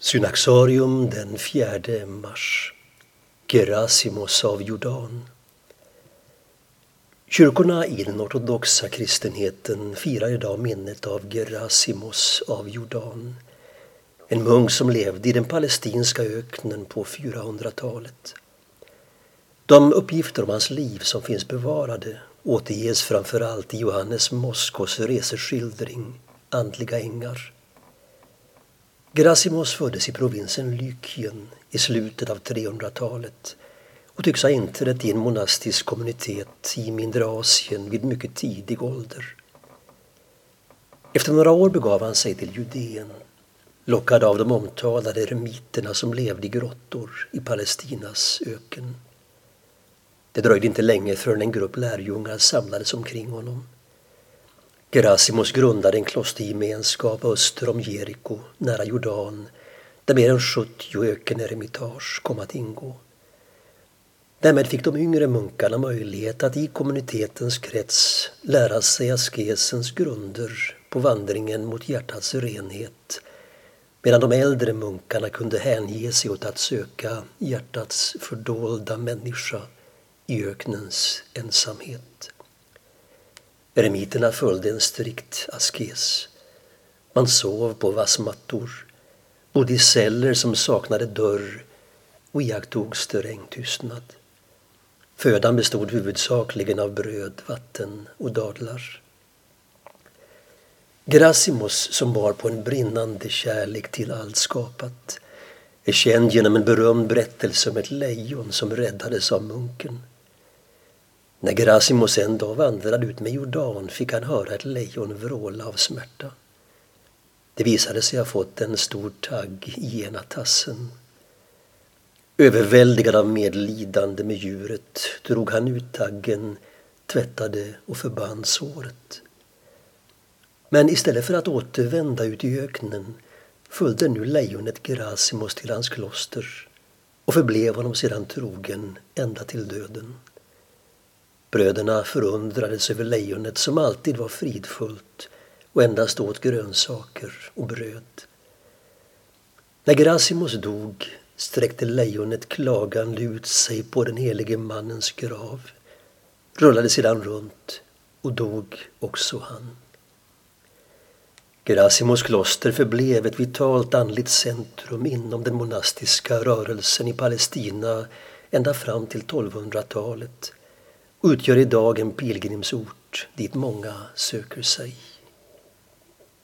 Synaxarium den 4 mars. Gerasimos av Jordan. Kyrkorna i den ortodoxa kristenheten firar idag minnet av Gerasimos av Jordan. En munk som levde i den palestinska öknen på 400-talet. De uppgifter om hans liv som finns bevarade återges framför allt i Johannes Moskos reseskildring Andliga ängar. Grasimos föddes i provinsen Lykien i slutet av 300-talet och tycks ha inträtt i en monastisk kommunitet i mindre Asien vid mycket tidig ålder. Efter några år begav han sig till Judeen, lockad av de omtalade eremiterna som levde i grottor i Palestinas öken. Det dröjde inte länge förrän en grupp lärjungar samlades omkring honom. Gerasimos grundade en klostergemenskap öster om Jeriko, nära Jordan, där mer än 70 ökeneremitage kom att ingå. Därmed fick de yngre munkarna möjlighet att i kommunitetens krets lära sig askesens grunder på vandringen mot hjärtats renhet medan de äldre munkarna kunde hänge sig åt att söka hjärtats fördolda människa i öknens ensamhet. Eremiterna följde en strikt askes. Man sov på vassmattor, bodde i celler som saknade dörr och iakttog sträng tystnad. Födan bestod huvudsakligen av bröd, vatten och dadlar. Grassimus, som bar på en brinnande kärlek till allt skapat, är känd genom en berömd berättelse om ett lejon som räddades av munken. När Gerasimos en dag vandrade ut med Jordan fick han höra ett lejon vråla av smärta. Det visade sig ha fått en stor tagg i ena tassen. Överväldigad av medlidande med djuret drog han ut taggen, tvättade och förband såret. Men istället för att återvända ut i öknen följde nu lejonet Gerasimos till hans kloster och förblev honom sedan trogen ända till döden. Bröderna förundrades över lejonet som alltid var fridfullt och endast åt grönsaker och bröd. När Grasimos dog sträckte lejonet klagande ut sig på den helige mannens grav, rullade sedan runt och dog också han. Gerasimos kloster förblev ett vitalt andligt centrum inom den monastiska rörelsen i Palestina ända fram till 1200-talet utgör idag en pilgrimsort dit många söker sig.